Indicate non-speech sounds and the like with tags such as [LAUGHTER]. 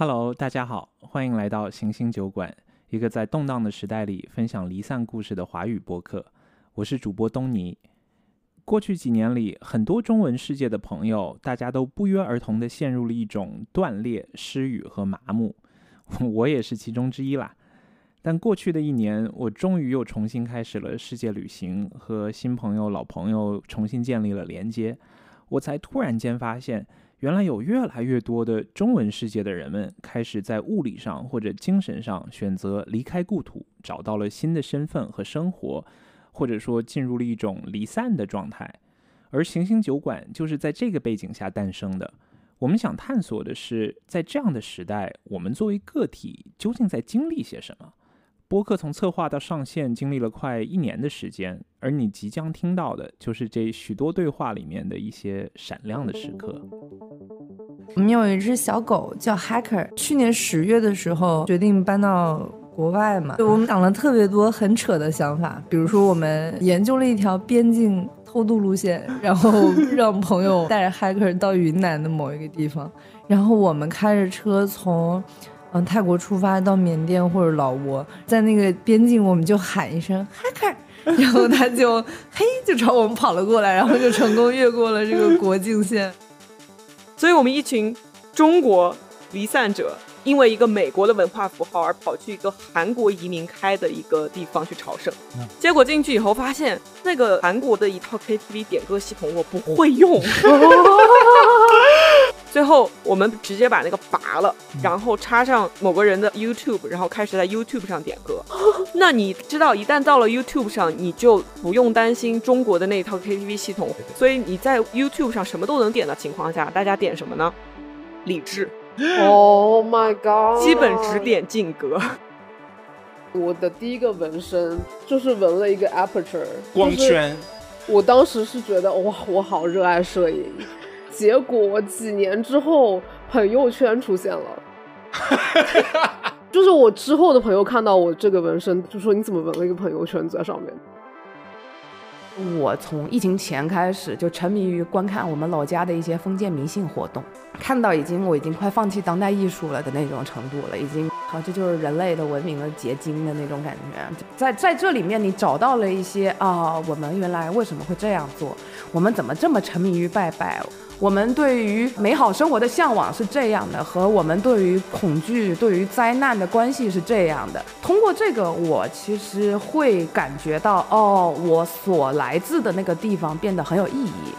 Hello，大家好，欢迎来到行星酒馆，一个在动荡的时代里分享离散故事的华语播客。我是主播东尼。过去几年里，很多中文世界的朋友，大家都不约而同地陷入了一种断裂、失语和麻木，我也是其中之一啦。但过去的一年，我终于又重新开始了世界旅行，和新朋友、老朋友重新建立了连接，我才突然间发现。原来有越来越多的中文世界的人们开始在物理上或者精神上选择离开故土，找到了新的身份和生活，或者说进入了一种离散的状态。而行星酒馆就是在这个背景下诞生的。我们想探索的是，在这样的时代，我们作为个体究竟在经历些什么？播客从策划到上线经历了快一年的时间，而你即将听到的就是这许多对话里面的一些闪亮的时刻。我们有一只小狗叫 Hacker，去年十月的时候决定搬到国外嘛，我们想了特别多很扯的想法，比如说我们研究了一条边境偷渡路线，然后让朋友带着 Hacker 到云南的某一个地方，然后我们开着车从。嗯，泰国出发到缅甸或者老挝，在那个边境，我们就喊一声 “hacker”，然后他就嘿就朝我们跑了过来，然后就成功越过了这个国境线。[LAUGHS] 所以我们一群中国离散者，因为一个美国的文化符号而跑去一个韩国移民开的一个地方去朝圣，结果进去以后发现那个韩国的一套 KTV 点歌系统我不会用。[LAUGHS] [LAUGHS] 最后，我们直接把那个拔了，然后插上某个人的 YouTube，然后开始在 YouTube 上点歌。[LAUGHS] 那你知道，一旦到了 YouTube 上，你就不用担心中国的那一套 KTV 系统，所以你在 YouTube 上什么都能点的情况下，大家点什么呢？理智。[LAUGHS] Oh my god！基本只点劲歌。我的第一个纹身就是纹了一个 aperture 光圈。我当时是觉得哇，我好热爱摄影。结果几年之后，朋友圈出现了，[LAUGHS] 就是我之后的朋友看到我这个纹身，就说你怎么纹了一个朋友圈在上面？我从疫情前开始就沉迷于观看我们老家的一些封建迷信活动，看到已经我已经快放弃当代艺术了的那种程度了，已经好这就是人类的文明的结晶的那种感觉。在在这里面，你找到了一些啊，我们原来为什么会这样做？我们怎么这么沉迷于拜拜？我们对于美好生活的向往是这样的，和我们对于恐惧、对于灾难的关系是这样的。通过这个，我其实会感觉到，哦，我所来来自的那个地方变得很有意义。